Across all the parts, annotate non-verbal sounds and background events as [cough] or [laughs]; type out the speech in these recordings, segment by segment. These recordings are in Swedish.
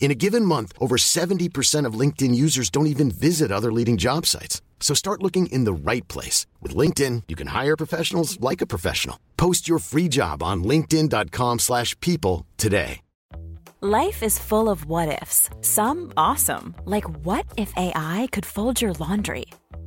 In a given month, over 70% of LinkedIn users don't even visit other leading job sites. So start looking in the right place. With LinkedIn, you can hire professionals like a professional. Post your free job on linkedin.com slash people today. Life is full of what-ifs. Some awesome, like what if AI could fold your laundry?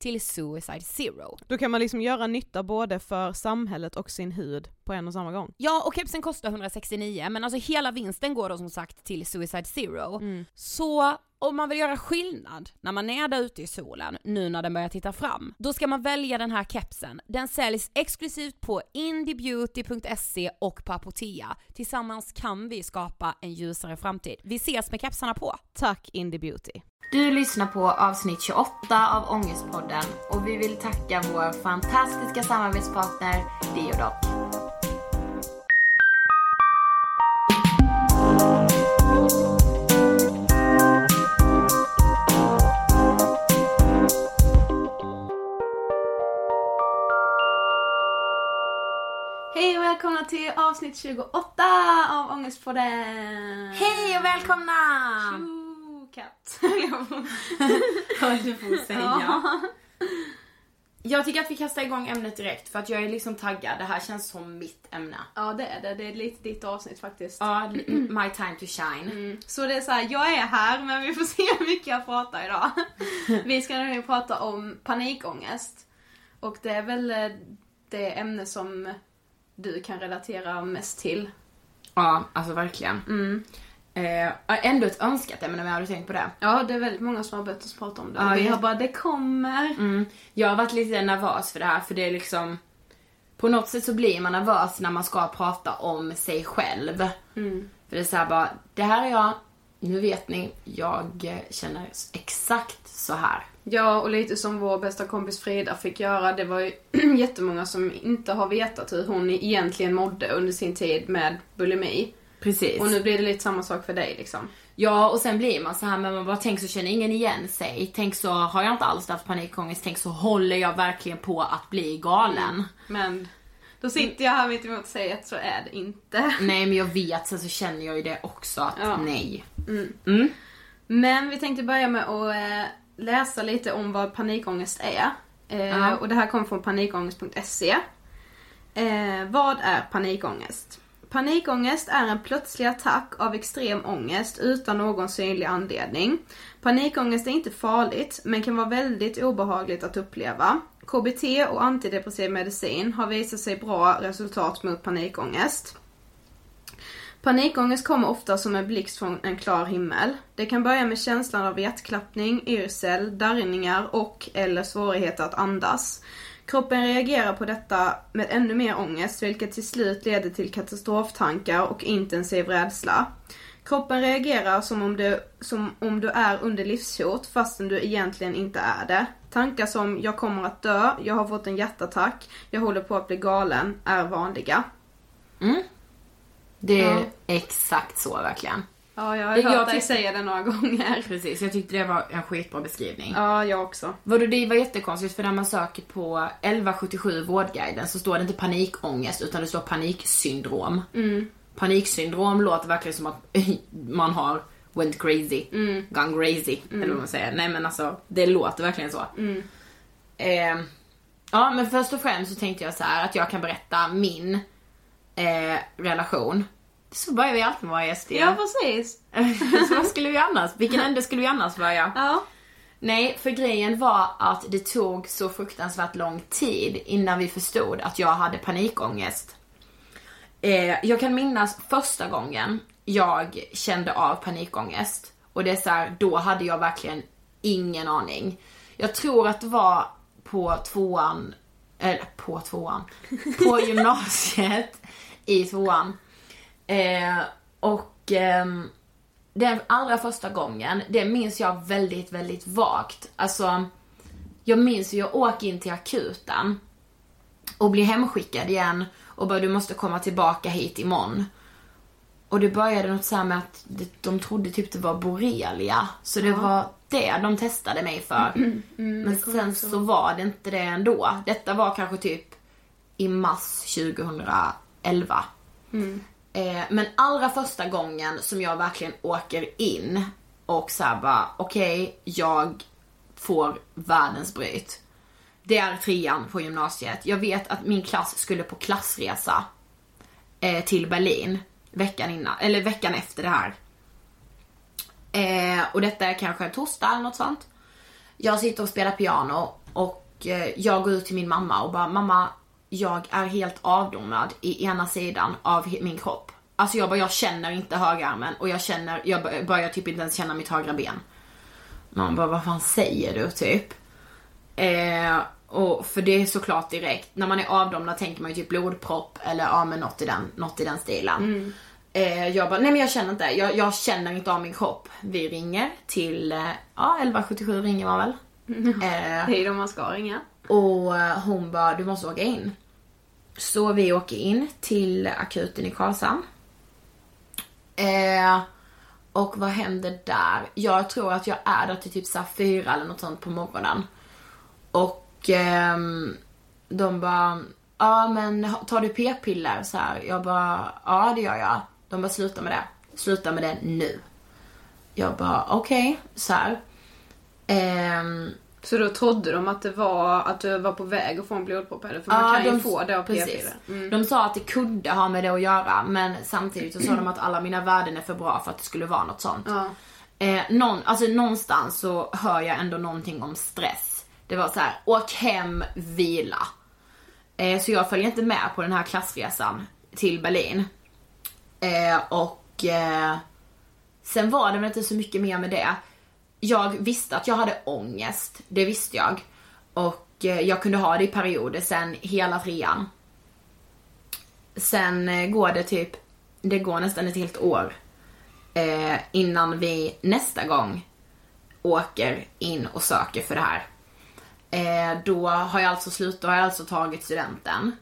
till Suicide Zero. Då kan man liksom göra nytta både för samhället och sin hud på en och samma gång. Ja, och kepsen kostar 169 men alltså hela vinsten går då som sagt till Suicide Zero. Mm. Så om man vill göra skillnad när man är där ute i solen, nu när den börjar titta fram, då ska man välja den här kepsen. Den säljs exklusivt på indiebeauty.se och på Apotea. Tillsammans kan vi skapa en ljusare framtid. Vi ses med kepsarna på! Tack Indie Beauty. Du lyssnar på avsnitt 28 av Ångestpodden och vi vill tacka vår fantastiska samarbetspartner Deodoc. Välkomna till avsnitt 28 av Ångestpodden! Hej och välkomna! Tjo, katt. [laughs] Vad [laughs] du får säga. Ja. Jag tycker att vi kastar igång ämnet direkt för att jag är liksom taggad. Det här känns som mitt ämne. ja det är det, det är lite ditt avsnitt faktiskt. Ja, [clears throat] my time to shine. Mm. Så det är så här, jag är här men vi får [laughs] se hur mycket jag pratar idag. vi ska nu prata om panikångest. Och det är väl eh, det ämne som du kan relatera mest till. Ja, alltså verkligen. Mm. Eh, ändå ett önskat ämne, men har du tänkt på det? Ja, det är väldigt många som har bett oss prata om det. Ja, vi jag- har bara, det kommer. Mm. Jag har varit lite nervös för det här för det är liksom På något sätt så blir man nervös när man ska prata om sig själv. Mm. För det är såhär bara, det här är jag, nu vet ni, jag känner exakt så här. Ja, och lite som vår bästa kompis Frida fick göra. Det var ju [clears throat] jättemånga som inte har vetat hur hon egentligen mådde under sin tid med bulimi. Precis. Och nu blir det lite samma sak för dig liksom. Ja, och sen blir man så här, men man bara tänk så känner ingen igen sig. Tänk så har jag inte alls haft panikångest. Tänk så håller jag verkligen på att bli galen. Men då sitter jag här mitt emot och säger att så är det inte. Nej men jag vet, sen så känner jag ju det också att Ja. nej. Men vi tänkte börja med att eh, läsa lite om vad panikångest är. Eh, Ja. Och det här kommer från panikångest.se. Eh, vad är panikångest? Panikångest är en plötslig attack av extrem ångest utan någon synlig anledning. Panikångest är inte farligt, men kan vara väldigt obehagligt att uppleva. KBT och antidepressiv medicin har visat sig bra resultat mot panikångest. Panikångest kommer ofta som en blixt från en klar himmel. Det kan börja med känslan av hjärtklappning, yrsel, darrningar och eller svårigheter att andas. Kroppen reagerar på detta med ännu mer ångest vilket till slut leder till katastroftankar och intensiv rädsla. Kroppen reagerar som om, du, som om du är under livshot fastän du egentligen inte är det. Tankar som “jag kommer att dö”, “jag har fått en hjärtattack”, “jag håller på att bli galen” är vanliga. Mm. Det är Ja. exakt så verkligen. Ja, jag har Det- hört jag dig säga det några [laughs] gånger. Precis, jag tyckte det var en skitbra beskrivning. Ja, jag också. Vadå, det var jättekonstigt för när man söker på 1177 Vårdguiden så står det inte panikångest utan det står paniksyndrom. Paniksyndrom låter verkligen som att [laughs] man har went crazy, gone crazy eller vad man säger. Nej men alltså det låter verkligen så. Eh, ja men först och främst så tänkte jag så här att jag kan berätta min eh, relation. Så börjar vi alltid med våra gäster. Ja, precis. [laughs] så vad skulle vi annars, vilken ände skulle vi annars börja? Ja. Nej, för grejen var att det tog så fruktansvärt lång tid innan vi förstod att jag hade panikångest. Eh, jag kan minnas första gången jag kände av panikångest. Och det är så här, då hade jag verkligen ingen aning. Jag tror att det var på tvåan, eller på tvåan, på [laughs] gymnasiet i tvåan. Eh, och ehm, den allra första gången, det minns jag väldigt, väldigt vagt. Alltså, jag minns hur jag åker in till akuten och blir hemskickad igen och bara du måste komma tillbaka hit imorgon. Och det började något så med att de trodde typ det var borrelia. Så det var det de testade mig för. [clears throat] Men sen så var det inte det ändå. Detta var kanske typ i mars 2011. Eh, men allra första gången som jag verkligen åker in och så här bara, okej, jag får världens bryt. Det är trean på gymnasiet. Jag vet att min klass skulle på klassresa eh, till Berlin veckan innan, eller veckan efter det här. Eh, och detta är kanske en torsdag eller något sånt. Jag sitter och spelar piano och jag går ut till min mamma och bara mamma, jag är helt avdomnad i ena sidan av min kropp. Alltså jag bara, jag känner inte högerarmen och jag känner, jag bör- börjar typ inte ens känna mitt högra ben. Mamma bara, vad fan säger du typ? Eh, och för det är såklart direkt, när man är avdomnad tänker man ju typ blodpropp eller ja men något i den, något i den stilen. Eh, jag bara, nej men jag känner inte, jag, jag känner inte av min kropp. Vi ringer till, eh, ja 1177 ringer man väl. [laughs] Eh, Det är de man ska ringa. och eh, hon bara, du måste åka in. Så vi åker in till akuten i Karlshamn. Eh, och vad händer där? Jag tror att jag är där till typ så fyra eller något sånt på morgonen. Och eh, de bara, ja men tar du p-piller så här? Jag bara, ja det gör jag. De bara, sluta med det. Sluta med det nu. Jag bara, okej, så här. Eh, så då trodde de att det var att du var på väg att få en blodpropp? För man Ja, kan ju de- få det av precis. Mm. De sa att det kunde ha med det att göra men samtidigt så sa de att alla mina värden är för bra för att det skulle vara något sånt. Ja. Eh, någon, alltså någonstans så hör jag ändå någonting om stress. Det var så här: åk hem, vila. Eh, så jag följer inte med på den här klassresan till Berlin. Eh, och eh, sen var det väl inte så mycket mer med det. Jag visste att jag hade ångest, det visste jag. Och eh, jag kunde ha det i perioder sen hela trean. Sen eh, går det typ, det går nästan ett helt år eh, innan vi nästa gång åker in och söker för det här. Eh, då har jag alltså slut, då har jag alltså tagit studenten.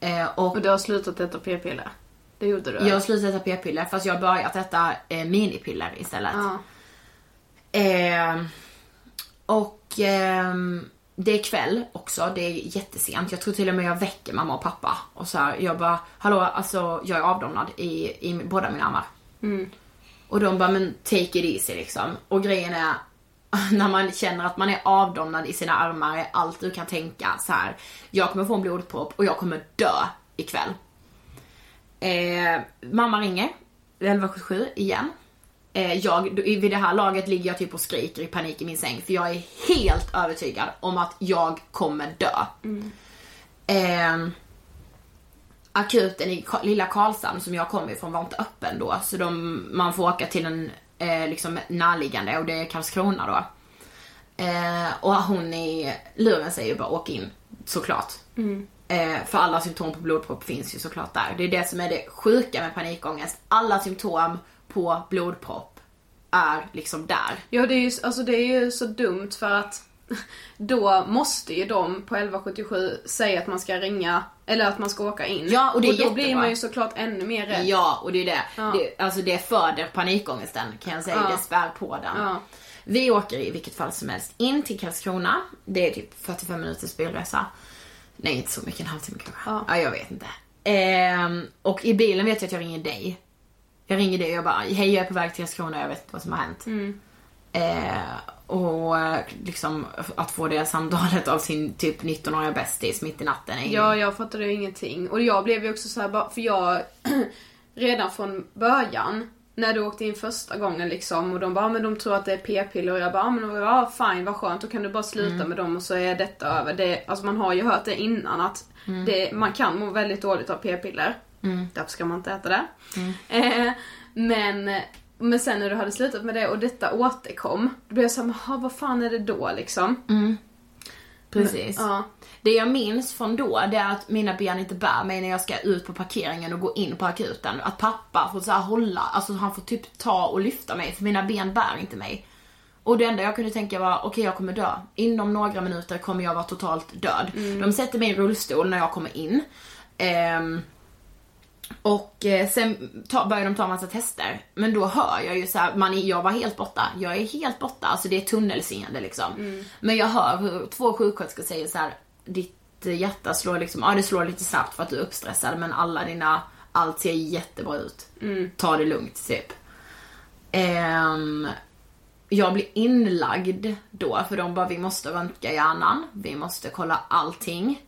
Eh, och Och du har slutat äta p-piller? Det gjorde du? Jag har slutat äta p-piller fast jag har börjat äta eh, minipiller istället. Ja. Eh, och ehm, det är kväll också, det är jättesent. Jag tror till och med jag väcker mamma och pappa. Och så här, jag bara, hallå alltså jag är avdomnad i, i båda mina armar. Och de bara, men take it easy liksom. Och grejen är, [laughs] när man känner att man är avdomnad i sina armar är allt du kan tänka så här. jag kommer få en blodpropp och jag kommer dö ikväll. Eh, mamma ringer, 1177 igen. Eh, jag, vid det här laget ligger jag typ och skriker i panik i min säng för jag är helt övertygad om att jag kommer dö. Eh, akuten i lilla Karlshamn som jag kommer ifrån var inte öppen då så de, man får åka till en eh, liksom närliggande och det är Karlskrona då. Eh, och hon i luren säger ju bara åk in, såklart. Eh, för alla symptom på blodpropp finns ju såklart där. Det är det som är det sjuka med panikångest. Alla symptom på blodpropp är liksom där. Ja det är ju, alltså det är ju så dumt för att [laughs] då måste ju de på 1177 säga att man ska ringa, eller att man ska åka in. Ja, och det är då blir jättebra. man ju såklart ännu mer rädd. Ja, och det är det. Ja. det alltså det föder panikångesten kan jag säga. Ja. Det spär på den. Ja. Vi åker i vilket fall som helst in till Karlskrona. Det är typ 45 minuters bilresa. Nej, inte så mycket, en halvtimme kanske. Ja. Ja, jag vet inte. Ehm, och i bilen vet jag att jag ringer dig. Jag ringer dig och jag bara, hej jag är på väg till Karlskrona, jag vet inte vad som har hänt. Mm. Eh, och liksom att få det samtalet av sin typ 19-åriga bästis mitt i natten är Ja, jag fattade ju ingenting. Och jag blev ju också så här, för jag [clears throat] redan från början när du åkte in första gången liksom och de bara, "Ah, men de tror att det är p-piller och jag bara, "Ah, men ja fine vad skönt, då kan du bara sluta med dem och så är detta över. Det, alltså man har ju hört det innan att det, man kan må väldigt dåligt av p-piller. Därför ska man inte äta det. Eh, men, men sen när du hade slutat med det och detta återkom, då blev jag såhär, "Jaha, vad fan är det då liksom? Precis. Ja. Det jag minns från då, det är att mina ben inte bär mig när jag ska ut på parkeringen och gå in på akuten. Att pappa får så här hålla, alltså han får typ ta och lyfta mig för mina ben bär inte mig. Och det enda jag kunde tänka var, okej jag kommer dö. Inom några minuter kommer jag vara totalt död. De sätter mig i rullstol när jag kommer in. Ehm, och eh, sen ta, börjar de ta massa tester. Men då hör jag ju så här, man är, jag var helt borta. Jag är helt borta, alltså det är tunnelseende liksom. Men jag hör hur två sjuksköterskor säger så här, ditt hjärta slår liksom, ja det slår lite snabbt för att du är uppstressad men alla dina, allt ser jättebra ut. Ta det lugnt typ. Ehm, jag blir inlagd då för de bara vi måste röntga hjärnan, vi måste kolla allting.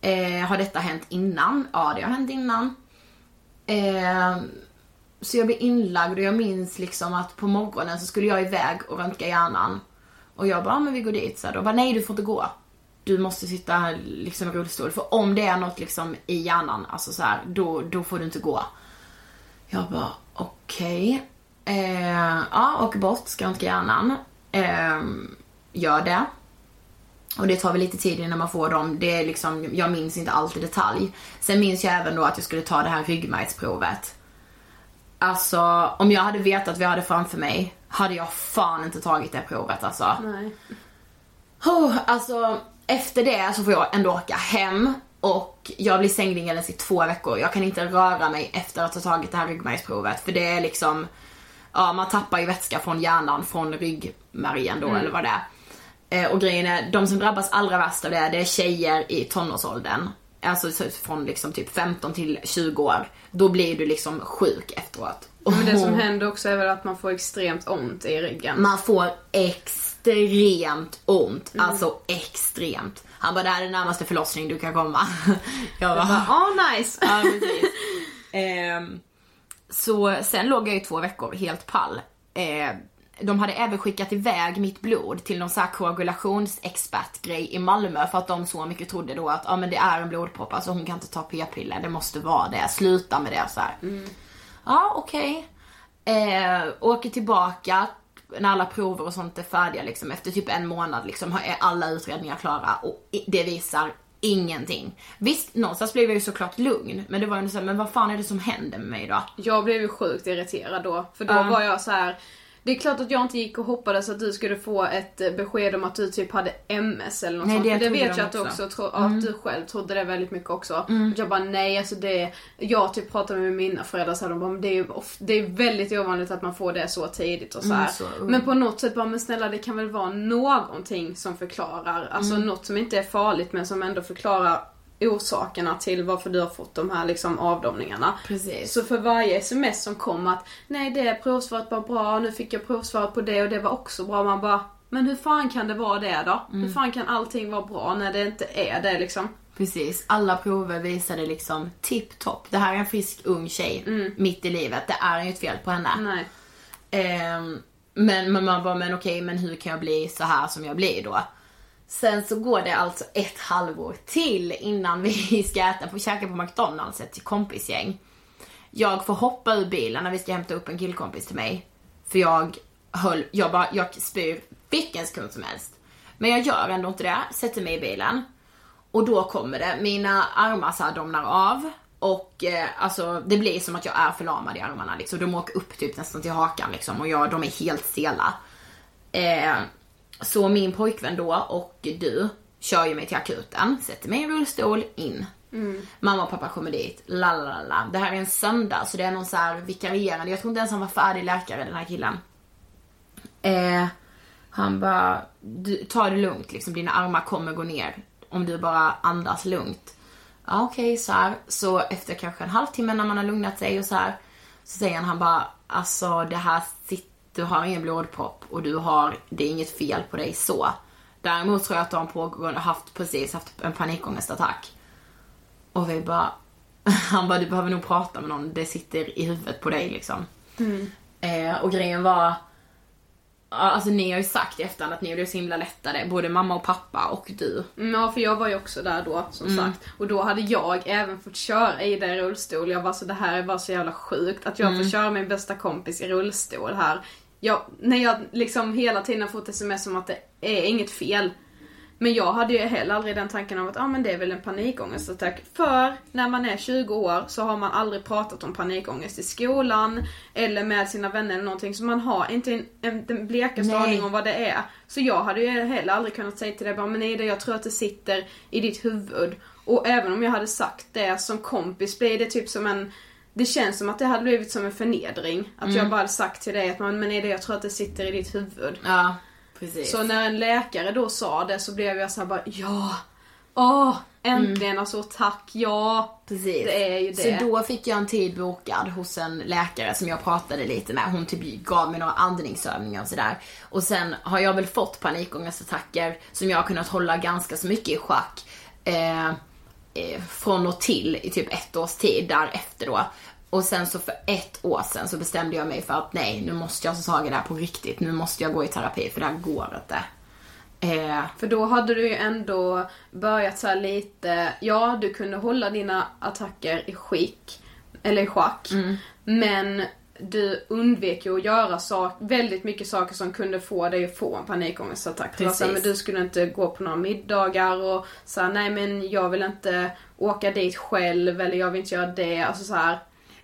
Eh, har detta hänt innan? Ja, det har hänt innan. Eh, så jag blev inlagd och jag minns liksom att på morgonen så skulle jag iväg och röntga hjärnan. Och jag bara, ja, men vi går dit. Så här, de bara, nej du får inte gå. Du måste sitta liksom i rullstol. För om det är något liksom i hjärnan, alltså så här, då, då får du inte gå. Jag bara, okej. Eh, ja, åker bort, ska röntga hjärnan. Eh, gör det. Och det tar väl lite tid innan man får dem. Det är liksom, jag minns inte allt i detalj. Sen minns jag även då att jag skulle ta det här ryggmärgsprovet. Alltså, om jag hade vetat vad jag hade framför mig hade jag fan inte tagit det provet alltså. Nej. Oh, alltså, efter det så får jag ändå åka hem och jag blir sängliggandes i två veckor. Jag kan inte röra mig efter att ha tagit det här ryggmärgsprovet för det är liksom, ja man tappar ju vätska från hjärnan, från ryggmärgen då eller vad det är. Eh, och grejen är, de som drabbas allra värst av det, det är tjejer i tonårsåldern. Alltså så från liksom typ 15 till 20 år. Då blir du liksom sjuk efteråt. Men det som Och- händer också är väl att man får extremt ont i ryggen. man får extremt ont. Mm. Alltså extremt. Han bara, det här är den närmaste förlossning du kan komma. [laughs] Jag bara, Bara, oh nice! [laughs] ja precis. Ehm, så sen låg jag i två veckor helt pall. Ehm, de hade även skickat iväg mitt blod till någon sån här koagulationsexpertgrej i Malmö för att de så mycket trodde då att ja men det är en blodpropp, alltså hon kan inte ta p-piller, det måste vara det, sluta med det så här. Ja okej. Eh, åker tillbaka när alla prover och sånt är färdiga liksom efter typ en månad liksom är alla utredningar klara och det visar ingenting. Visst, någonstans blev jag ju såklart lugn men det var ju så här, men vad fan är det som händer med mig då? Jag blev ju sjukt irriterad då. För då Ja. var jag så här. Det är klart att jag inte gick och hoppades att du skulle få ett eh, besked om att du typ hade MS eller något Nej, sånt. det det vet jag att du också. Mm. också tro, att du själv trodde det väldigt mycket också. Jag bara nej, alltså det, jag typ pratade med mina föräldrar så här, de bara, det är det är väldigt ovanligt att man får det så tidigt och så. Mm, så. Men på något sätt bara, men snälla det kan väl vara någonting som förklarar, alltså Mm. något som inte är farligt men som ändå förklarar orsakerna till varför du har fått de här liksom avdomningarna. Precis. Så för varje sms som kom att nej det provsvaret var bra, nu fick jag provsvaret på det och det var också bra. Man bara, men hur fan kan det vara det då? Mm. Hur fan kan allting vara bra när det inte är det liksom? Precis, alla prover visade liksom tipptopp. Det här är en frisk ung tjej mitt i livet. Det är inget fel på henne. Ehm, men, men man bara, men okej, men hur kan jag bli så här som jag blir då? Sen så går det alltså ett halvår till innan vi [laughs] ska äta på käka på McDonalds, ett kompisgäng. Jag får hoppa ur bilen när vi ska hämta upp en killkompis till mig. För jag höll, jag bara, jag spyr vilken sekund som helst. Men jag gör ändå inte det, sätter mig i bilen. Och då kommer det, mina armar så här domnar av. Och eh, alltså det blir som att jag är förlamad i armarna liksom. De åker upp typ nästan till hakan liksom och jag, de är helt stela. Eh, så min pojkvän då och du kör ju mig till akuten, sätter mig i en rullstol, in. Mamma och pappa kommer dit, la la la. Det här är en söndag så det är någon så här vikarierande, jag tror inte ens han var färdig läkare den här killen. Eh, han bara, du, ta det lugnt liksom, dina armar kommer gå ner. Om du bara andas lugnt. Ja okej, så här. Så efter kanske en halvtimme när man har lugnat sig och så här. Så säger han, han bara, alltså det här sitter, du har ingen blodpropp och du har, det är inget fel på dig så. Däremot tror jag att du har en pågående, haft precis haft en panikångestattack. Och vi bara, [laughs] han bara du behöver nog prata med någon, det sitter i huvudet på dig liksom. Eh, och grejen var, alltså ni har ju sagt i efterhand att ni blev så himla lättade, både mamma och pappa och du. Mm, Ja för jag var ju också där då som Mm. sagt. Och då hade jag även fått köra i den rullstol. Jag var så det här är bara så jävla sjukt att jag Mm. får köra min bästa kompis i rullstol här. Jag, när jag liksom hela tiden fått sms om att det är inget fel. Men jag hade ju heller aldrig den tanken av att ah, men det är väl en panikångestattack. För när man är 20 år så har man aldrig pratat om panikångest i skolan eller med sina vänner eller någonting. Så man har inte en, en, den blekaste aning om vad det är. Så jag hade ju heller aldrig kunnat säga till dig bara, men det jag tror att det sitter i ditt huvud. Och även om jag hade sagt det som kompis blir det typ som en det känns som att det hade blivit som en förnedring. Att jag bara hade sagt till dig att men nej det jag tror att det sitter i ditt huvud. Ja, precis. Så när en läkare då sa det så blev jag så här bara ja, åh, äntligen alltså tack, ja. Precis. Det är ju det. Så då fick jag en tid bokad hos en läkare som jag pratade lite med. Hon typ gav mig några andningsövningar och sådär. Och sen har jag väl fått panikångestattacker som jag har kunnat hålla ganska så mycket i schack. Eh, från och till i typ ett års tid därefter då. Och sen så för ett år sedan så bestämde jag mig för att nej, nu måste jag ta tag i det här på riktigt. Nu måste jag gå i terapi för det här går inte. Eh, För då hade du ju ändå börjat så här lite, ja du kunde hålla dina attacker i skick, eller i schack. Men du undvek ju att göra sak, väldigt mycket saker som kunde få dig att få en panikångestattack. Precis. men du skulle inte gå på några middagar och så nej men jag vill inte åka dit själv eller jag vill inte göra det. Alltså så här.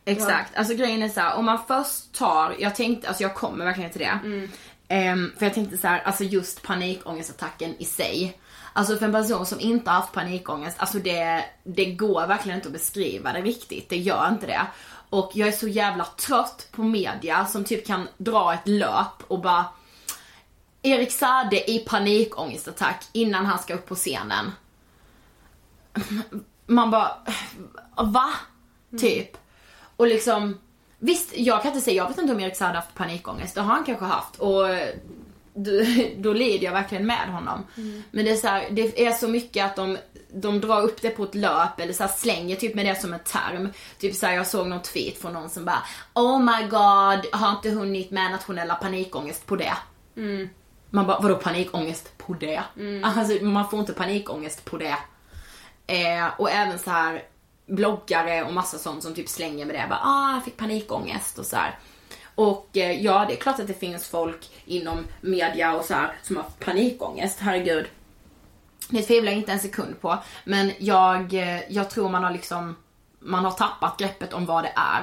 Exakt, alltså grejen är så här, om man först tar, jag tänkte, alltså jag kommer verkligen till det. Ehm, för jag tänkte så här, alltså just panikångestattacken i sig. Alltså för en person som inte har haft panikångest, alltså det, det går verkligen inte att beskriva det riktigt. Det gör inte det. Och jag är så jävla trött på media som typ kan dra ett löp och bara Erik Sade i panikångestattack innan han ska upp på scenen. Man bara, va? Typ. Och liksom, visst jag kan inte säga, jag vet inte om Erik Saade haft panikångest, det har han kanske haft. Och då, [laughs] då lider jag verkligen med honom. Men det är så här, det är så mycket att de, de drar upp det på ett löp eller så här slänger typ med det som en term. Typ så här, jag såg någon tweet från någon som bara Oh my god, har inte hunnit med nationella panikångest på det. Man bara, vadå panikångest på det? [laughs] Alltså man får inte panikångest på det. Eh, och även så här bloggare och massa sånt som typ slänger med det. Bara, ah, jag fick panikångest och så här. Och eh, ja, det är klart att det finns folk inom media och så här som har panikångest, herregud. Det tvivlar jag inte en sekund på. Men jag, eh, jag tror man har liksom man har tappat greppet om vad det är.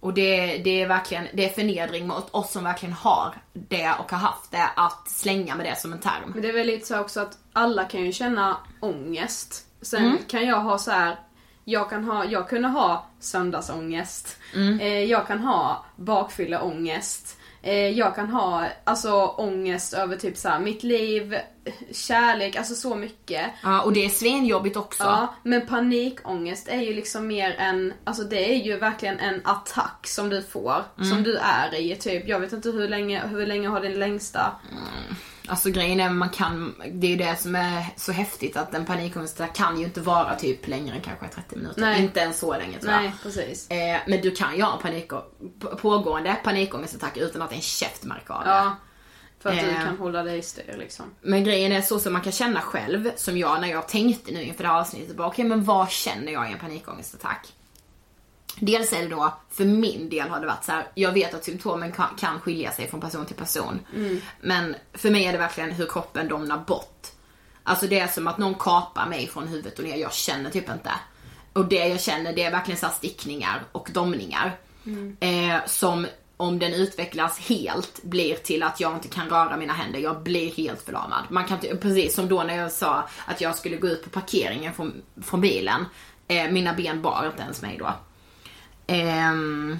Och det, det är verkligen, det är förnedring mot oss som verkligen har det och har haft det, att slänga med det som en term. Men det är väl lite så också att alla kan ju känna ångest. Sen Mm. kan jag ha så här. Jag kan ha, jag kunde ha söndagsångest. Mm. Eh, jag kan ha bakfylleångest. Eh, jag kan ha alltså ångest över typ så här, mitt liv, kärlek, alltså så mycket. Ja, och det är svinjobbigt också. Ja, men panikångest är ju liksom mer en, alltså det är ju verkligen en attack som du får, Mm. som du är i typ, jag vet inte hur länge, hur länge har din längsta? Alltså grejen är man kan, det är ju det som är så häftigt att en panikångestattack kan ju inte vara typ längre än kanske 30 minuter. Nej. Inte ens så länge tror jag. Nej, precis. Eh, men du kan ju ha en panik, pågående panikångestattack utan att en käft märker av det. Ja. För att du Eh. kan hålla dig i styr liksom. Men grejen är så som man kan känna själv, som jag när jag tänkte nu inför det här avsnittet, bara okej men vad känner jag i en panikångestattack? Dels är det då, för min del har det varit så här, jag vet att symptomen kan, kan skilja sig från person till person. Men för mig är det verkligen hur kroppen domnar bort. Alltså det är som att någon kapar mig från huvudet och ner, jag känner typ inte. Och det jag känner det är verkligen så stickningar och domningar. Eh, som om den utvecklas helt blir till att jag inte kan röra mina händer, jag blir helt förlamad. Man kan inte- precis som då när jag sa att jag skulle gå ut på parkeringen från, från bilen. Eh, mina ben bar inte ens mig då. Ehm,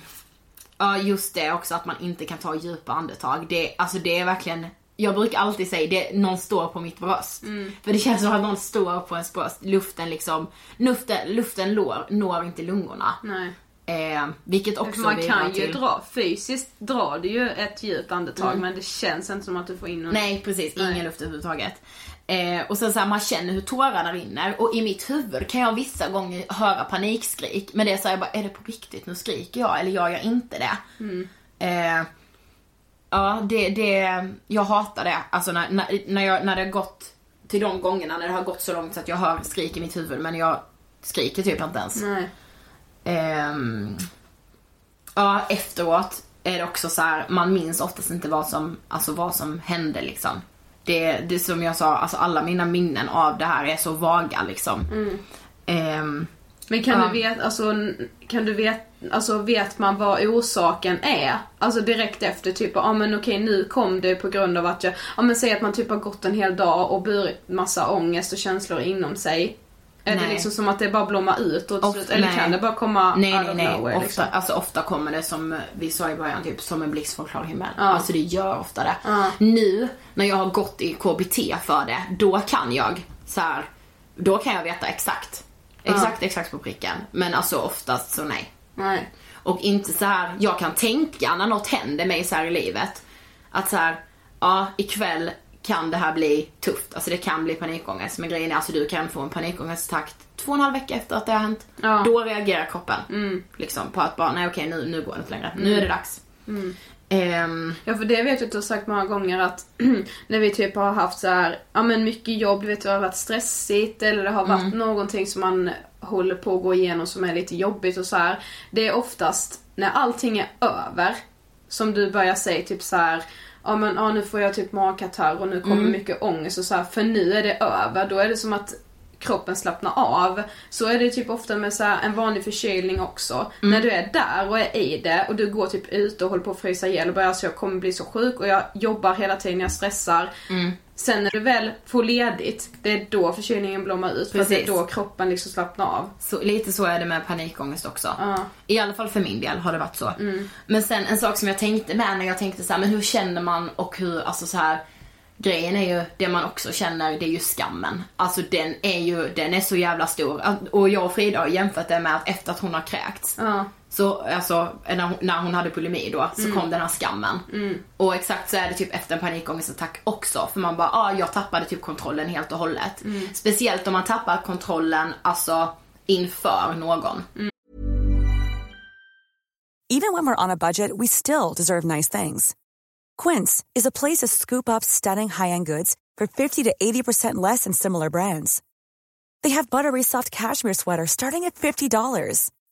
ja just det också att man inte kan ta djupa andetag. Det, alltså det är verkligen, jag brukar alltid säga det, någon står på mitt bröst. För det känns som att någon står på ens bröst. Luften liksom, luften, luften når, når inte lungorna. Nej. Eh, vilket också man kan ju till... dra, fysiskt drar du ju ett djupt andetag men det känns inte som att du får in någon... Nej precis, ingen Nej. luft överhuvudtaget. Eh, och sen så här, man känner hur tårarna rinner och i mitt huvud kan jag vissa gånger höra panikskrik. Men det är så här, jag bara, är det på riktigt? Nu skriker jag eller gör jag inte det? Eh, ja, det, det, jag hatar det. Alltså när, när, när, jag, när det har gått till de gångerna när det har gått så långt så att jag hör skrik i mitt huvud men jag skriker typ inte ens. Ehm, ja, efteråt är det också så här, man minns oftast inte vad som, alltså vad som hände liksom. Det, det som jag sa, alltså alla mina minnen av det här är så vaga liksom. Ehm, Men kan Ja. du veta, alltså, kan du veta, alltså vet man vad orsaken är? Alltså direkt efter typ, ja men okej nu kom det på grund av att jag, ja men säg att man typ har gått en hel dag och burit massa ångest och känslor inom sig. Är det liksom som att det bara blommar ut och Ofta- eller nej. kan det bara komma nej out nej of nej, nowhere ofta, liksom? alltså, ofta kommer det som vi sa i början, typ som en blixt från klar himmel. Ja. Alltså det gör ofta det. Ja. Nu när jag har gått i KBT för det, då kan jag så här, då kan jag veta exakt. Exakt, exakt på pricken. Men alltså oftast så nej. Nej. Och inte så här, jag kan tänka när något händer mig så i livet. Att så här, ja ikväll kan det här bli tufft. Alltså det kan bli panikångest. Men grejen är alltså du kan få en panikångestattack två och en halv vecka efter att det har hänt. Ja. Då reagerar kroppen. Liksom på att bara, nej okej nu, nu går det inte längre. Nu är det dags. Ehm, Ja för det vet jag att du har sagt många gånger att [clears throat] när vi typ har haft så här, ja men mycket jobb, du vet det har varit stressigt eller det har varit någonting som man håller på att gå igenom som är lite jobbigt och så här. Det är oftast när allting är över som du börjar säga typ så här. Ja men ja, nu får jag typ magkatarr och nu kommer mycket ångest och så här, för nu är det över. Då är det som att kroppen slappnar av. Så är det typ ofta med så en vanlig förkylning också. När du är där och är i det och du går typ ut och håller på att frysa ihjäl och bara alltså jag kommer bli så sjuk och jag jobbar hela tiden, jag stressar. Sen när du väl får ledigt, det är då förkylningen blommar ut. För att det är Precis. då kroppen liksom slappnar av. så, lite så är det med panikångest också. Ja. I alla fall för min del har det varit så. Men sen en sak som jag tänkte med när jag tänkte så här, men hur känner man och hur, alltså så här. Grejen är ju, det man också känner, det är ju skammen. Alltså den är ju, den är så jävla stor. Och jag och Frida har jämfört det med att efter att hon har kräkts. Ja. Så alltså, när hon, när hon hade bulimi då, så kom den här skammen. Och exakt så är det typ efter en panikångestattack också. För man bara, ah, jag tappade typ kontrollen helt och hållet. Speciellt om man tappar kontrollen, alltså inför någon. Even when we're on a budget, we still deserve nice things. Quince is a place to scoop up stunning high-end goods for 50 to 80% less than similar brands. They have buttery soft cashmere sweaters starting at $50,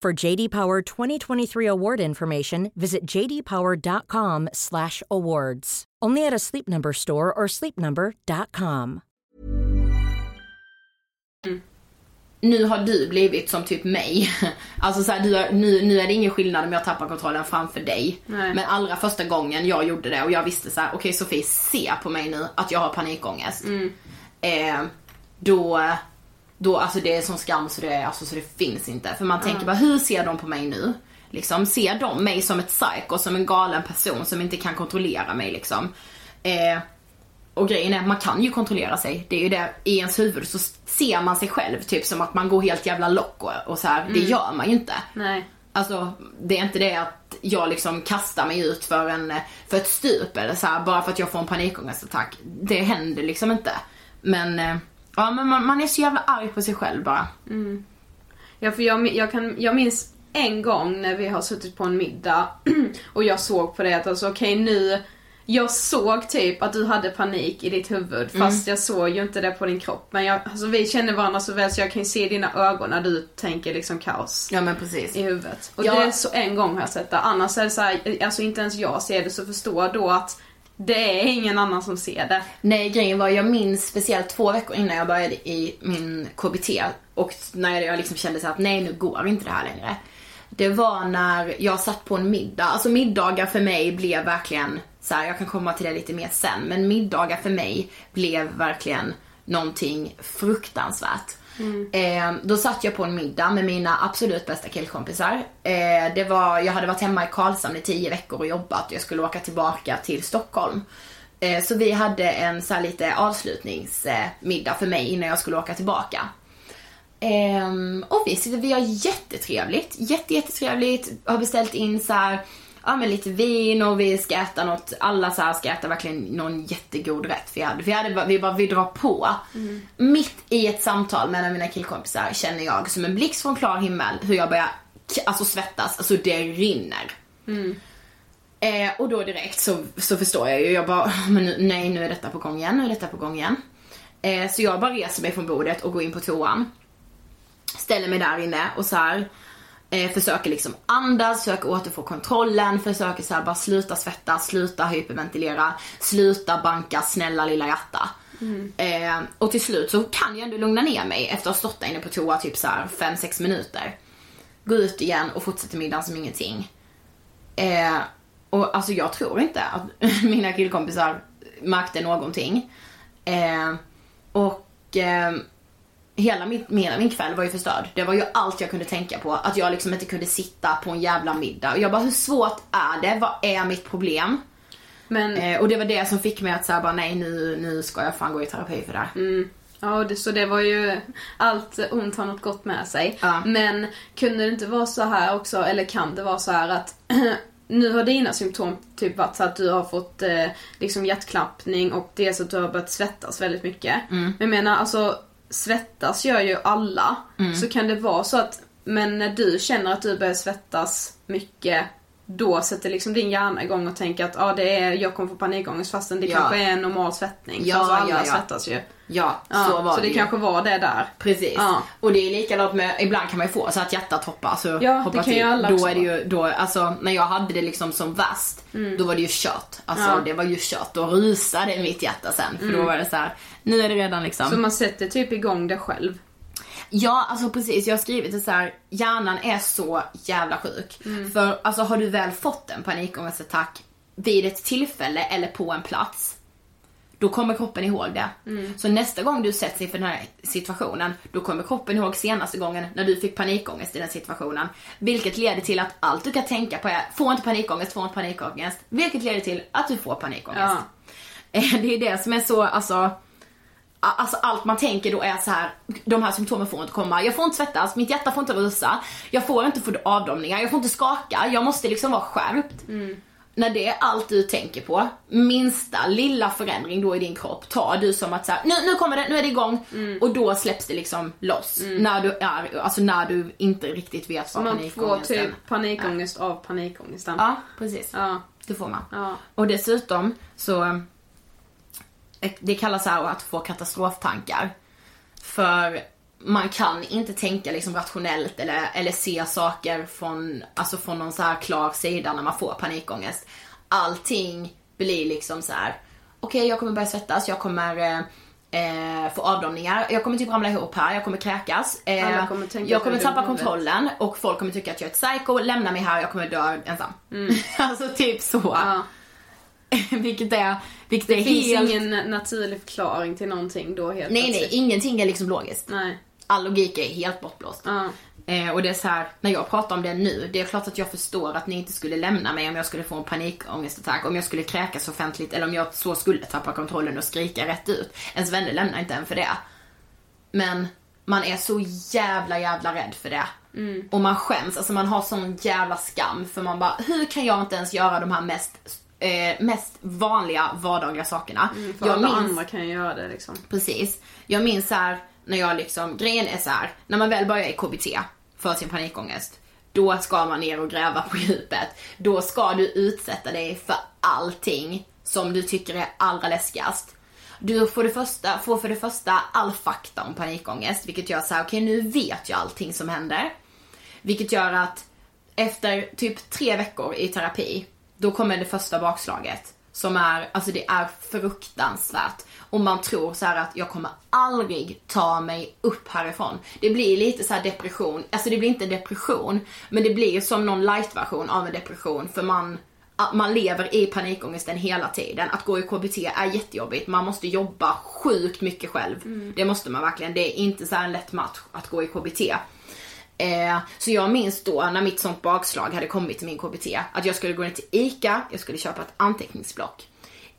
For JD Power 2023 award information, visit jdpower.com/awards. Only at a Sleep Number store or sleepnumber.com. nu har du blivit som typ mig. [laughs] Alltså så här, du har, nu, nu är det ingen skillnad om jag tappar kontrollen framför dig. Nej. Men allra första gången jag gjorde det och jag visste så här: okej Sofie se på mig nu att jag har panikångest. Eh, då, då, alltså det är sån skam så det, alltså, så det finns inte. För man tänker bara, hur ser de på mig nu? Liksom, ser de mig som ett psycho, som en galen person som inte kan kontrollera mig liksom? Eh, och grejen är att man kan ju kontrollera sig. Det är ju det, i ens huvud så ser man sig själv typ som att man går helt jävla lock och, och så här. det gör man ju inte. Nej. Alltså det är inte det att jag liksom kastar mig ut för, en, för ett stup eller så här, bara för att jag får en panikångestattack. Det händer liksom inte. Men, eh, ja men man, man är så jävla arg på sig själv bara. Ja, för jag, jag, kan, jag minns en gång när vi har suttit på en middag [clears throat] och jag såg på det att alltså okej nu jag såg typ att du hade panik i ditt huvud fast jag såg ju inte det på din kropp. Men jag, alltså vi känner varandra så väl så jag kan ju se i dina ögon när du tänker liksom kaos Ja men precis. i huvudet. Och Ja. det är så en gång har jag sett det. Annars är det så här, alltså inte ens jag ser det så förstår då att det är ingen annan som ser det. Nej grejen var, jag minns speciellt två veckor innan jag började i min KBT och när jag liksom kände så att nej nu går inte det här längre. Det var när jag satt på en middag, alltså middagar för mig blev verkligen så här, jag kan komma till det lite mer sen, men middagar för mig blev verkligen någonting fruktansvärt. Mm. Eh, då satt jag på en middag med mina absolut bästa killkompisar. Eh, det var, jag hade varit hemma i Karlshamn i tio veckor och jobbat och jag skulle åka tillbaka till Stockholm. Eh, så vi hade en så här lite avslutningsmiddag för mig innan jag skulle åka tillbaka. Ehm, och vi sitter, vi har jättetrevligt, jätte, jättetrevligt, har beställt in så här, ja men lite vin och vi ska äta något, alla så här ska äta verkligen någon jättegod rätt. Vi hade, vi hade vi bara, vi drar på. Mitt i ett samtal med en av mina killkompisar känner jag som en blixt från klar himmel hur jag börjar alltså svettas, alltså det rinner. Eh, och då direkt så, så förstår jag ju, jag bara, [laughs] men nu, nej nu är detta på gång igen, nu är detta på gång igen. Eh, så jag bara reser mig från bordet och går in på toan. Ställer mig där inne och så här. Eh, försöker liksom andas, försöker återfå kontrollen, försöker så bara sluta svettas, sluta hyperventilera, sluta banka snälla lilla hjärta. Eh, och till slut så kan jag ändå lugna ner mig efter att ha stått där inne på toa typ så här 5-6 minuter. Gå ut igen och fortsätter middagen som ingenting. Eh, och alltså jag tror inte att [laughs] mina killkompisar märkte någonting. Eh, och eh, hela, min, hela min kväll var ju förstörd. Det var ju allt jag kunde tänka på. Att jag liksom inte kunde sitta på en jävla middag. Och jag bara, hur svårt är det? Vad är mitt problem? Men Eh, och det var det som fick mig att säga bara nej nu, nu ska jag fan gå i terapi för det här. Ja, och det, så det var ju allt ont har något gott med sig. Ja. Men kunde det inte vara så här också, eller kan det vara så här att [clears throat] nu har dina symptom typ varit så att du har fått eh, liksom hjärtklappning och dels att du har börjat svettas väldigt mycket. Men jag menar alltså svettas gör ju alla. Så kan det vara så att, men när du känner att du börjar svettas mycket då sätter liksom din hjärna igång och tänker att ah, det är, jag kommer få panikångest fastän det Ja. kanske är en normal svettning. Ja, alltså alla ja, ja. svettas ju. Ja, Ja, så var så det det ju. kanske var det där. Precis. Ja. Och det är likadant med, ibland kan man ju få så att hjärtat hoppar. Alltså, Ja, hoppar till. alla Då också är det ju, då, alltså när jag hade det liksom som värst, då var det ju kört. Alltså Ja. det var ju kört. Då rusade mitt hjärta sen. För då var det så här, nu är det redan liksom. Så man sätter typ igång det själv. Ja, alltså precis. Jag har skrivit det så här. hjärnan är så jävla sjuk. För alltså har du väl fått en panikångestattack vid ett tillfälle eller på en plats, då kommer kroppen ihåg det. Så nästa gång du sätts inför den här situationen, då kommer kroppen ihåg senaste gången när du fick panikångest i den situationen. Vilket leder till att allt du kan tänka på är, få inte panikångest, få inte panikångest. Vilket leder till att du får panikångest. Ja. Eh, Det är det som är så, alltså Alltså allt man tänker då är så här, de här symptomen får inte komma. Jag får inte svettas, mitt hjärta får inte rusa, jag får inte få avdomningar, jag får inte skaka, jag måste liksom vara skärpt. När det är allt du tänker på, minsta lilla förändring då i din kropp tar du som att så här, nu, nu kommer det, nu är det igång. Och då släpps det liksom loss. När du är, alltså när du inte riktigt vet vad Man får panikångesten typ panikångest av panikångesten. Ja, precis. Ja. Det får man. Ja. Och dessutom så, det kallas så att få katastroftankar. För man kan inte tänka liksom rationellt eller, eller se saker från, alltså från någon så här klar sida när man får panikångest. Allting blir liksom så här. okej jag kommer börja svettas, jag kommer eh, eh, få avdomningar, jag kommer typ ramla ihop här, jag kommer kräkas. Eh, kommer jag kommer tappa kontrollen och folk kommer tycka att jag är ett psycho, lämna mig här, jag kommer dö ensam. [laughs] alltså typ så. Mm. Ja. [laughs] vilket är, vilket Det är finns helt... ingen naturlig förklaring till någonting då helt Nej nej, plötsligt. ingenting är liksom logiskt. Nej. All logik är helt bortblåst. Ja. Eh, och det är så här, när jag pratar om det nu, det är klart att jag förstår att ni inte skulle lämna mig om jag skulle få en panikångestattack, om jag skulle kräkas offentligt eller om jag så skulle tappa kontrollen och skrika rätt ut. Ens vänner lämnar inte en för det. Men man är så jävla jävla rädd för det. Och man skäms, alltså man har sån jävla skam för man bara, hur kan jag inte ens göra de här mest, eh, mest vanliga vardagliga sakerna? För jag alla minns- andra kan ju göra det liksom. Precis. Jag minns här när jag liksom, grejen är så här, när man väl börjar i KBT för sin panikångest, då ska man ner och gräva på djupet. Då ska du utsätta dig för allting som du tycker är allra läskigast. Du får, det första, får för det första all fakta om panikångest, vilket gör så här, okej nu vet jag allting som händer. Vilket gör att efter typ tre veckor i terapi, då kommer det första bakslaget. Som är, alltså det är fruktansvärt. Och man tror så här att jag kommer aldrig ta mig upp härifrån. Det blir lite så här depression, alltså det blir inte depression, men det blir som någon light-version av en depression för man man lever i panikångesten hela tiden. Att gå i KBT är jättejobbigt. Man måste jobba sjukt mycket själv. Det måste man verkligen. Det är inte så här en lätt match att gå i KBT. Eh, så jag minns då när mitt sånt bakslag hade kommit till min KBT att jag skulle gå ner till ICA, jag skulle köpa ett anteckningsblock.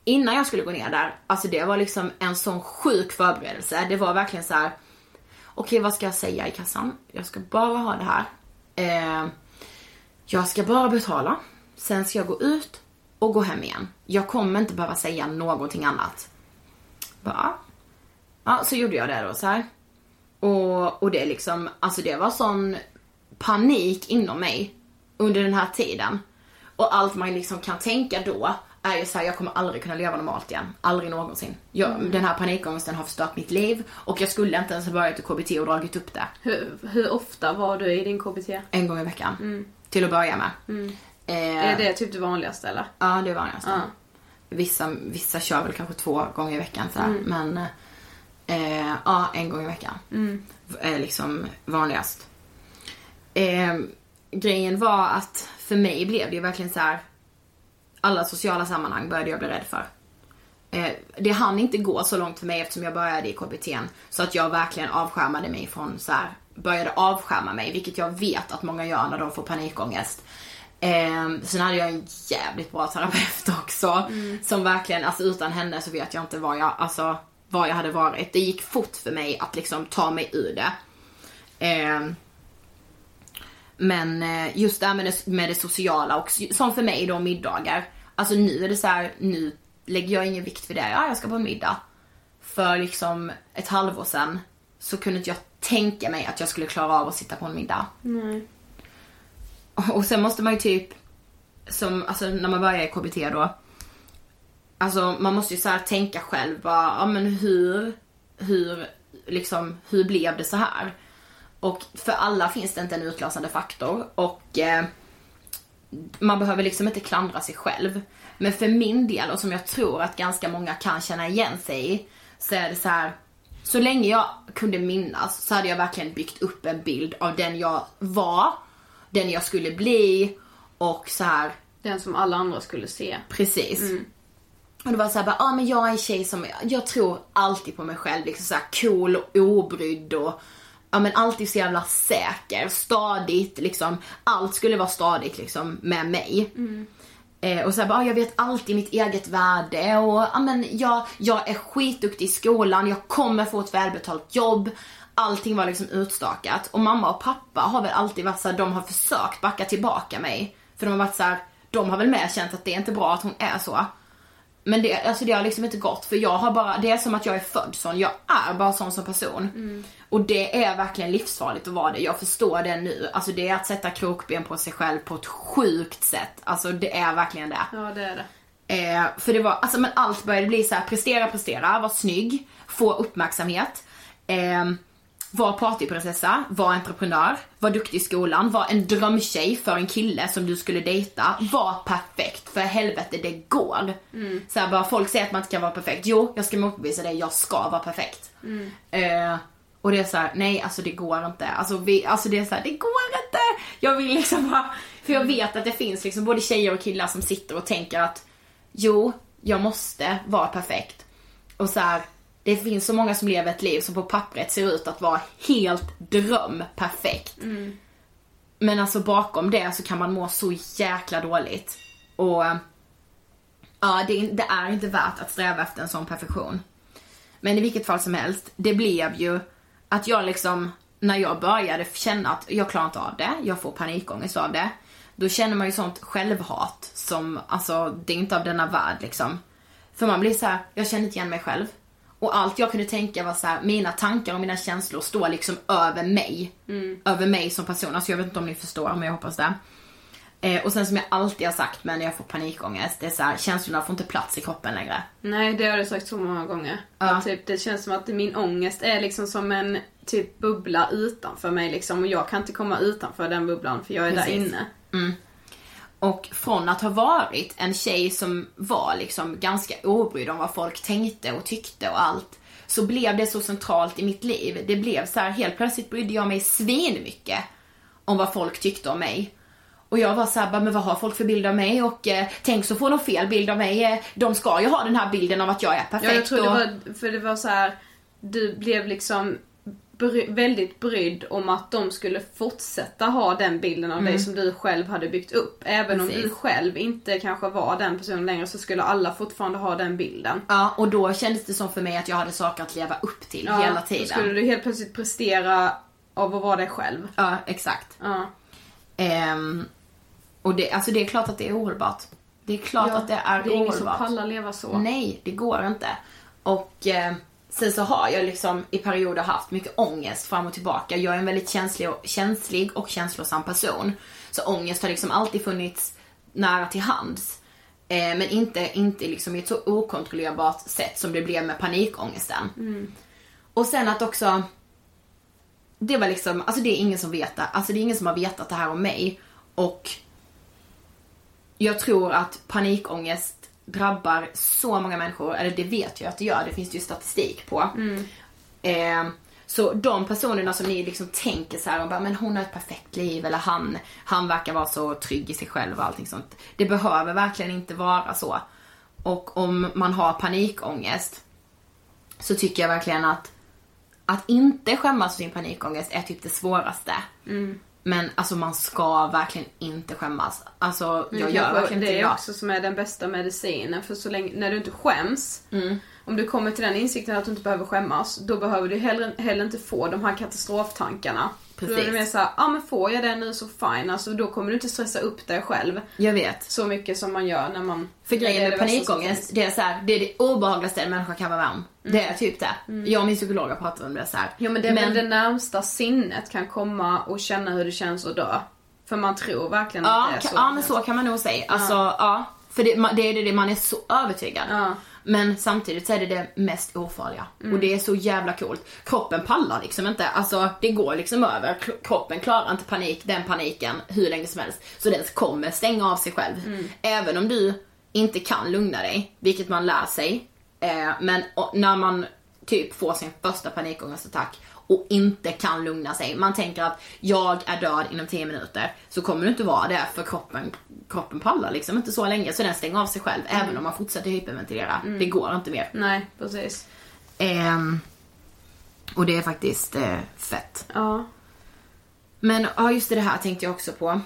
Innan jag skulle gå ner där, alltså det var liksom en sån sjuk förberedelse. Det var verkligen så här. okej vad ska jag säga i kassan? Jag ska bara ha det här. Eh, jag ska bara betala, sen ska jag gå ut och gå hem igen. Jag kommer inte behöva säga någonting annat. Bara, ja, så gjorde jag det då så här. Och, och det liksom, alltså det var sån panik inom mig under den här tiden. Och allt man liksom kan tänka då är ju såhär, jag kommer aldrig kunna leva normalt igen. Aldrig någonsin. Jag, Den här panikångesten har förstört mitt liv och jag skulle inte ens ha börjat i KBT och dragit upp det. Hur, hur ofta var du i din KBT? En gång i veckan. Till att börja med. Eh, Är det typ det vanligaste eller? Ja, det är vanligast. Ja. Vissa, vissa kör väl kanske två gånger i veckan så här. men eh, ja, en gång i veckan är liksom vanligast. Eh, grejen var att för mig blev det ju verkligen så här. alla sociala sammanhang började jag bli rädd för. Eh, det hann inte gå så långt för mig eftersom jag började i KBT så att jag verkligen avskärmade mig från så här, började avskärma mig, vilket jag vet att många gör när de får panikångest. Eh, sen hade jag en jävligt bra terapeut [laughs] också. Som verkligen, alltså utan henne så vet jag inte vad jag, alltså, vad jag hade varit. Det gick fort för mig att liksom ta mig ur det. Eh, men just det här med det, med det sociala och som för mig då middagar. Alltså nu är det så här, nu lägger jag ingen vikt för det. Ja, jag ska på en middag. För liksom ett halvår sedan så kunde inte jag tänka mig att jag skulle klara av att sitta på en middag. Nej. Och sen måste man ju typ, som, alltså när man börjar i KBT då. Alltså man måste ju så här tänka själv bara, ja men hur, hur, liksom, hur blev det så här? Och för alla finns det inte en utlösande faktor och eh, man behöver liksom inte klandra sig själv. Men för min del, och som jag tror att ganska många kan känna igen sig i, så är det så här. så länge jag kunde minnas så hade jag verkligen byggt upp en bild av den jag var, den jag skulle bli och så här Den som alla andra skulle se. Precis. Och det var såhär, ja ah, men jag är en tjej som, jag tror alltid på mig själv, liksom såhär cool och obrydd och ja men alltid så jävla säker, stadigt liksom. Allt skulle vara stadigt liksom med mig. Eh, och så här, bara, ah, jag vet alltid mitt eget värde och ja, men jag, jag är skitduktig i skolan, jag kommer få ett välbetalt jobb. Allting var liksom utstakat. Och mamma och pappa har väl alltid varit så här, de har försökt backa tillbaka mig. För de har varit så här, de har väl med känt att det är inte bra att hon är så. Men det, alltså det har liksom inte gått för jag har bara, det är som att jag är född sån. Jag är bara sån som person. Och det är verkligen livsfarligt att vara det. Jag förstår det nu. Alltså det är att sätta krokben på sig själv på ett sjukt sätt. Alltså det är verkligen det. Ja det är det. Eh, för det var, alltså men allt började bli så här: prestera, prestera, vara snygg, få uppmärksamhet. Eh, var partyprinsessa, var entreprenör, var duktig i skolan, var en drömtjej för en kille som du skulle dejta. Var perfekt, för helvete det går. Så här, bara folk säger att man inte kan vara perfekt. Jo, jag ska motbevisa det, jag ska vara perfekt. Eh, och det är så här, nej alltså det går inte. Alltså, vi, alltså det är så här, det går inte! Jag vill liksom bara, för jag vet att det finns liksom både tjejer och killar som sitter och tänker att jo, jag måste vara perfekt. Och så här, det finns så många som lever ett liv som på pappret ser ut att vara helt dröm perfekt. Men alltså bakom det så kan man må så jäkla dåligt. Och ja, det, det är inte värt att sträva efter en sån perfektion. Men i vilket fall som helst, det blev ju att jag liksom, när jag började känna att jag klarar inte av det, jag får panikångest av det. Då känner man ju sånt självhat som, alltså det är inte av denna värld liksom. För man blir så här, jag känner inte igen mig själv. Och allt jag kunde tänka var så här, mina tankar och mina känslor står liksom över mig. Över mig som person. Alltså jag vet inte om ni förstår, men jag hoppas det. Eh, och sen som jag alltid har sagt men när jag får panikångest, det är så här, känslorna får inte plats i kroppen längre. Nej det har du sagt så många gånger. Ja. Att typ, det känns som att min ångest är liksom som en typ bubbla utanför mig liksom. Och jag kan inte komma utanför den bubblan för jag är där Precis. inne. Och från att ha varit en tjej som var liksom ganska obrydd om vad folk tänkte och tyckte och allt. Så blev det så centralt i mitt liv. Det blev så här, helt plötsligt brydde jag mig svinmycket om vad folk tyckte om mig. Och jag var såhär, men vad har folk för bild av mig? Och eh, tänk så får de fel bild av mig. Eh, de ska ju ha den här bilden av att jag är perfekt. Ja, jag tror det och... var, för det var så här. du blev liksom bry, väldigt brydd om att de skulle fortsätta ha den bilden av dig som du själv hade byggt upp. Även om Precis. du själv inte kanske var den personen längre så skulle alla fortfarande ha den bilden. Ja, och då kändes det som för mig att jag hade saker att leva upp till hela Då tiden. skulle du helt plötsligt prestera av att vara dig själv. Ja, exakt. Ja. Ehm, och det, alltså det är klart att det är ohållbart. Det är klart Ja, att det är det är ingen som ohållbart. pallar leva så. Nej, det går inte. Och eh, sen så har jag liksom i perioder haft mycket ångest fram och tillbaka. Jag är en väldigt känslig och, känslig och känslosam person. Så ångest har liksom alltid funnits nära till hands. Eh, men inte, inte liksom i ett så okontrollerbart sätt som det blev med panikångesten. Och sen att också det var liksom, alltså det är ingen som vet det. Alltså det är ingen som har vetat det här om mig. Och jag tror att panikångest drabbar så många människor, eller det vet jag att det gör, det finns det ju statistik på. Eh, så de personerna som ni liksom tänker så här och bara, men hon har ett perfekt liv eller han, han verkar vara så trygg i sig själv och allting sånt. Det behöver verkligen inte vara så. Och om man har panikångest så tycker jag verkligen att att inte skämmas för sin panikångest är typ det svåraste. Men alltså man ska verkligen inte skämmas. Alltså jag Men gör verkligen inte det det är också som är den bästa medicinen. För så länge, när du inte skäms, Mm. om du kommer till den insikten att du inte behöver skämmas, då behöver du heller, heller inte få de här katastroftankarna. Precis. Då är det mer såhär, ja ah, men får jag det nu så fine. Alltså då kommer du inte stressa upp dig själv Jag vet. så mycket som man gör när man... För grejen det med panikångest, det är så här, det är det obehagligaste en människa kan vara med om. Det är typ det. Jag och min psykolog har pratat om det så här. Ja men det är väl det närmsta sinnet kan komma och känna hur det känns att dö. För man tror verkligen Ja, att det är så. ja men så kan man nog säga. Alltså, ja. För det, det är det man är så övertygad. Ja. Men samtidigt så är det det mest ofarliga. Och det är så jävla coolt. Kroppen pallar liksom inte. Alltså det går liksom över. Kroppen klarar inte panik, den paniken hur länge som helst. Så den kommer stänga av sig själv. Även om du inte kan lugna dig, vilket man lär sig. Eh, men och, när man typ får sin första panikångestattack och inte kan lugna sig. Man tänker att jag är död inom 10 minuter. Så kommer du inte vara det för kroppen, kroppen pallar liksom inte så länge så den stänger av sig själv även om man fortsätter hyperventilera. Det går inte mer. Nej, precis. Ehm, och det är faktiskt eh, fett. Ja. Men ja, just det här tänkte jag också på.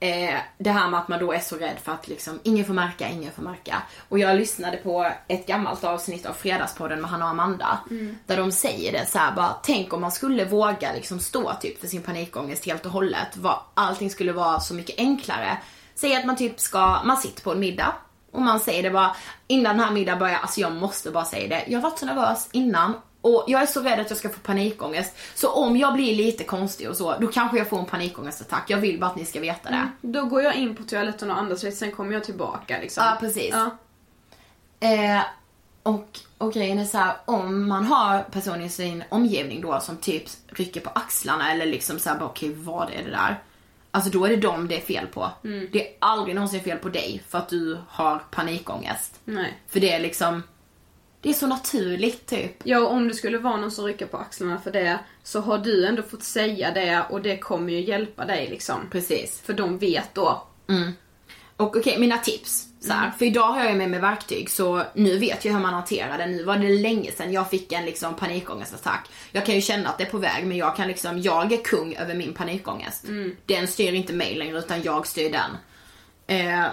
Eh, det här med att man då är så rädd för att liksom, ingen får märka, ingen får märka. Och jag lyssnade på ett gammalt avsnitt av Fredagspodden med Hanna och Amanda. Där de säger det så här, bara, tänk om man skulle våga liksom stå typ för sin panikångest helt och hållet. Vad, allting skulle vara så mycket enklare. Säg att man typ ska, man sitter på en middag. Och man säger det bara, innan den här middagen börjar, alltså jag måste bara säga det. Jag har varit så nervös innan och jag är så rädd att jag ska få panikångest. Så om jag blir lite konstig och så, då kanske jag får en panikångestattack. Jag vill bara att ni ska veta det. Då går jag in på toaletten och andas lite, sen kommer jag tillbaka liksom. Ja, precis. Ja. Eh, och, och grejen är så här, om man har personer i sin omgivning då som typ rycker på axlarna eller liksom såhär bara okej vad är det där? Alltså då är det dem det är fel på. Det är aldrig någonsin fel på dig för att du har panikångest. Nej. För det är liksom, det är så naturligt typ. Ja, och om det skulle vara någon som rycker på axlarna för det, så har du ändå fått säga det och det kommer ju hjälpa dig liksom. Precis. För de vet då. Och okej, mina tips. Så här, För idag har jag ju med mig verktyg så nu vet jag hur man hanterar det. Nu var det länge sedan jag fick en liksom panikångestattack. Jag kan ju känna att det är på väg men jag kan liksom, jag är kung över min panikångest. Den styr inte mig längre utan jag styr den. Eh,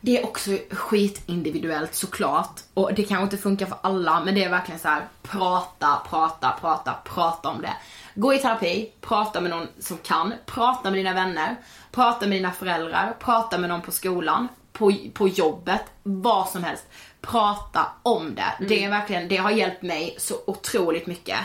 det är också skitindividuellt såklart. Och det kanske inte funkar för alla men det är verkligen så här: prata, prata, prata, prata om det. Gå i terapi, prata med någon som kan, prata med dina vänner, prata med dina föräldrar, prata med någon på skolan, på, på jobbet, vad som helst. Prata om det. Det är verkligen, det har hjälpt mig så otroligt mycket.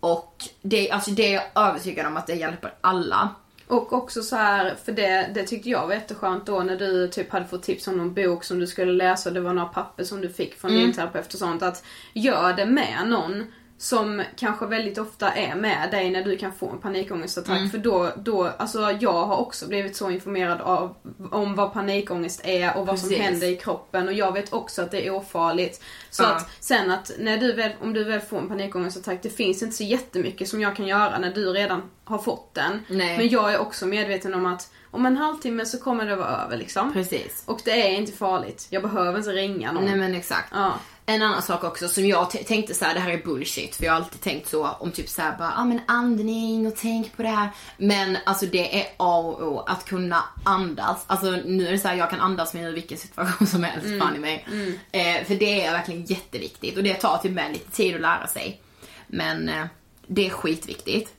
Och det, alltså det är jag övertygad om att det hjälper alla. Och också så här, för det, det tyckte jag var jätteskönt då när du typ hade fått tips om någon bok som du skulle läsa. Och det var några papper som du fick från din terapeut och sånt. Att gör det med någon som kanske väldigt ofta är med dig när du kan få en panikångestattack. För då, då, alltså jag har också blivit så informerad av, om vad panikångest är och vad som Precis. händer i kroppen och jag vet också att det är ofarligt. Så Ja. att sen att när du väl, om du väl får en panikångestattack, det finns inte så jättemycket som jag kan göra när du redan har fått den. Nej. Men jag är också medveten om att om en halvtimme så kommer det vara över liksom. Precis. Och det är inte farligt. Jag behöver inte ringa någon. Nej men exakt. Ja. En annan sak också som jag tänkte så här, det här är bullshit. För jag har alltid tänkt så om typ så här, bara, ah, men andning och tänk på det här. Men alltså det är A och O att kunna andas. Alltså nu är det så här, jag kan andas mig ur vilken situation som helst, fan i mig. Eh, för det är verkligen jätteviktigt och det tar typ med lite tid att lära sig. Men eh, det är skitviktigt.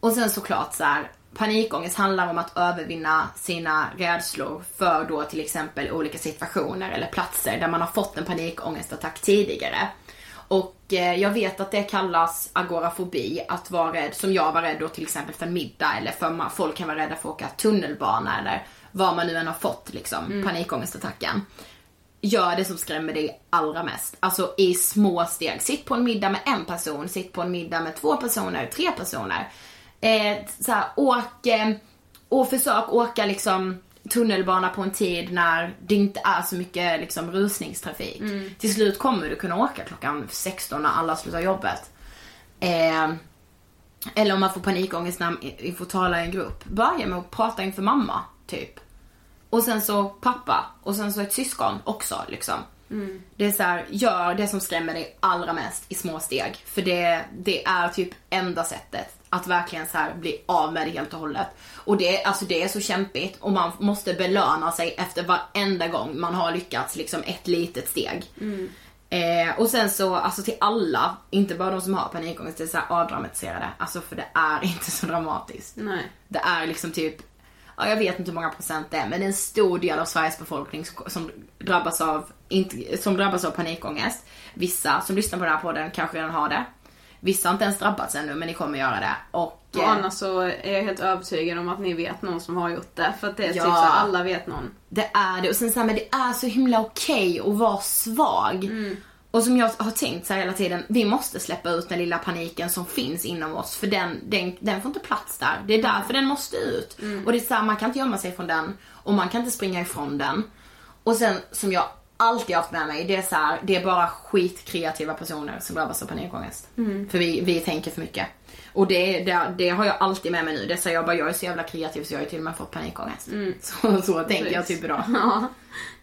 Och sen såklart så här, panikångest handlar om att övervinna sina rädslor för då till exempel olika situationer eller platser där man har fått en panikångestattack tidigare. Och eh, jag vet att det kallas agorafobi, att vara rädd, som jag var rädd då till exempel för middag eller för ma- folk kan vara rädda för att åka tunnelbana eller vad man nu än har fått liksom, panikångestattacken. Gör det som skrämmer dig allra mest. Alltså i små steg. Sitt på en middag med en person, sitt på en middag med två personer, tre personer. Eh, så här, åk eh, och försök åka liksom tunnelbana på en tid när det inte är så mycket liksom rusningstrafik. Till slut kommer du kunna åka klockan 16 när alla slutar jobbet. Eh, eller om man får panikångest när man får tala i en grupp. Börja med att prata inför mamma, typ. Och sen så pappa och sen så ett syskon också liksom. Det är så här, gör det som skrämmer dig allra mest i små steg. För det, det är typ enda sättet att verkligen så här bli av med det helt och hållet. Och det, alltså det är så kämpigt och man måste belöna sig efter varenda gång man har lyckats liksom ett litet steg. Eh, och sen så, alltså till alla, inte bara de som har panikångest, det är så här avdramatiserade. Alltså för det är [laughs] inte så dramatiskt. Nej. Det är liksom typ, ja, jag vet inte hur många procent det är, men det är en stor del av Sveriges befolkning som, som, drabbas, av, inte, som drabbas av panikångest. Vissa som lyssnar på den här podden kanske redan har det. Vissa har inte ens drabbats ännu, men ni kommer göra det. Och, Och eh, annars så är jag helt övertygad om att ni vet någon som har gjort det. För att det är Ja. typ så alla vet någon. Det är det. Och sen så här, men det är så himla okej att vara svag. Och som jag har tänkt så hela tiden, vi måste släppa ut den lilla paniken som finns inom oss. För den, den, den får inte plats där. Det är därför den måste ut. Och det är så här, man kan inte gömma sig från den. Och man kan inte springa ifrån den. Och sen som jag alltid haft med mig. Det är så här, det är bara skitkreativa personer som drabbas av panikångest. För vi, vi tänker för mycket. Och det, det, det har jag alltid med mig nu. Det säger jag bara, jag är så jävla kreativ så jag har till och med fått panikångest. Så, så tänker jag typ idag. Ja,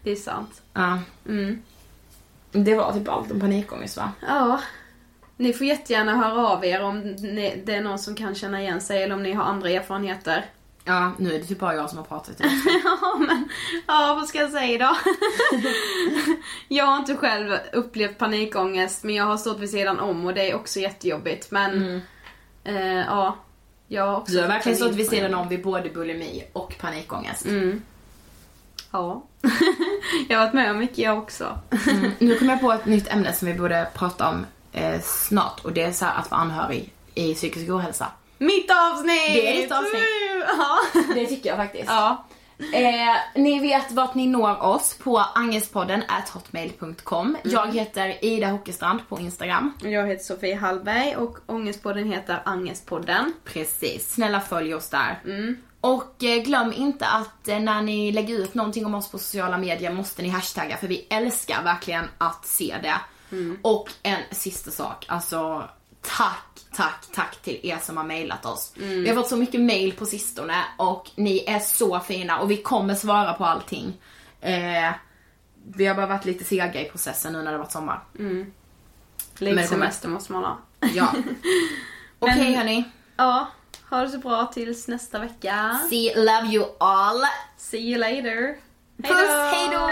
det är sant. Ja. Det var typ allt om panikångest va? Ja. Ni får jättegärna höra av er om ni, det är någon som kan känna igen sig eller om ni har andra erfarenheter. Ja, nu är det typ bara jag som har pratat idag. [laughs] Ja men, ja vad ska jag säga då? [laughs] jag har inte själv upplevt panikångest men jag har stått vid sidan om och det är också jättejobbigt men eh, ja. Jag har också Du har verkligen stått vid sidan om vid både bulimi och panikångest. Ja. [laughs] jag har varit med om mycket jag också. Nu kommer jag på ett nytt ämne som vi borde prata om eh, snart och det är så att vara anhörig i psykisk ohälsa. Mitt avsnitt! Det är ditt avsnitt. Ja. [laughs] Det tycker jag faktiskt. ja. Eh, ni vet vart ni når oss på angestpodden hotmail.com. Jag heter Ida Hockestrand på Instagram. Jag heter Sofie Hallberg och Ångestpodden heter Angestpodden. Precis, snälla följ oss där. Och eh, glöm inte att eh, när ni lägger ut någonting om oss på sociala medier måste ni hashtagga för vi älskar verkligen att se det. Och en sista sak, alltså tack, tack, tack till er som har mejlat oss. Vi har fått så mycket mejl på sistone och ni är så fina och vi kommer svara på allting. Eh, vi har bara varit lite sega i processen nu när det varit sommar. Lite Men kommer- semester måste man ha. Ja. [laughs] Okej Men- hörni. Ja, ha det så bra tills nästa vecka. See, love you all. See you later. Puss, hejdå!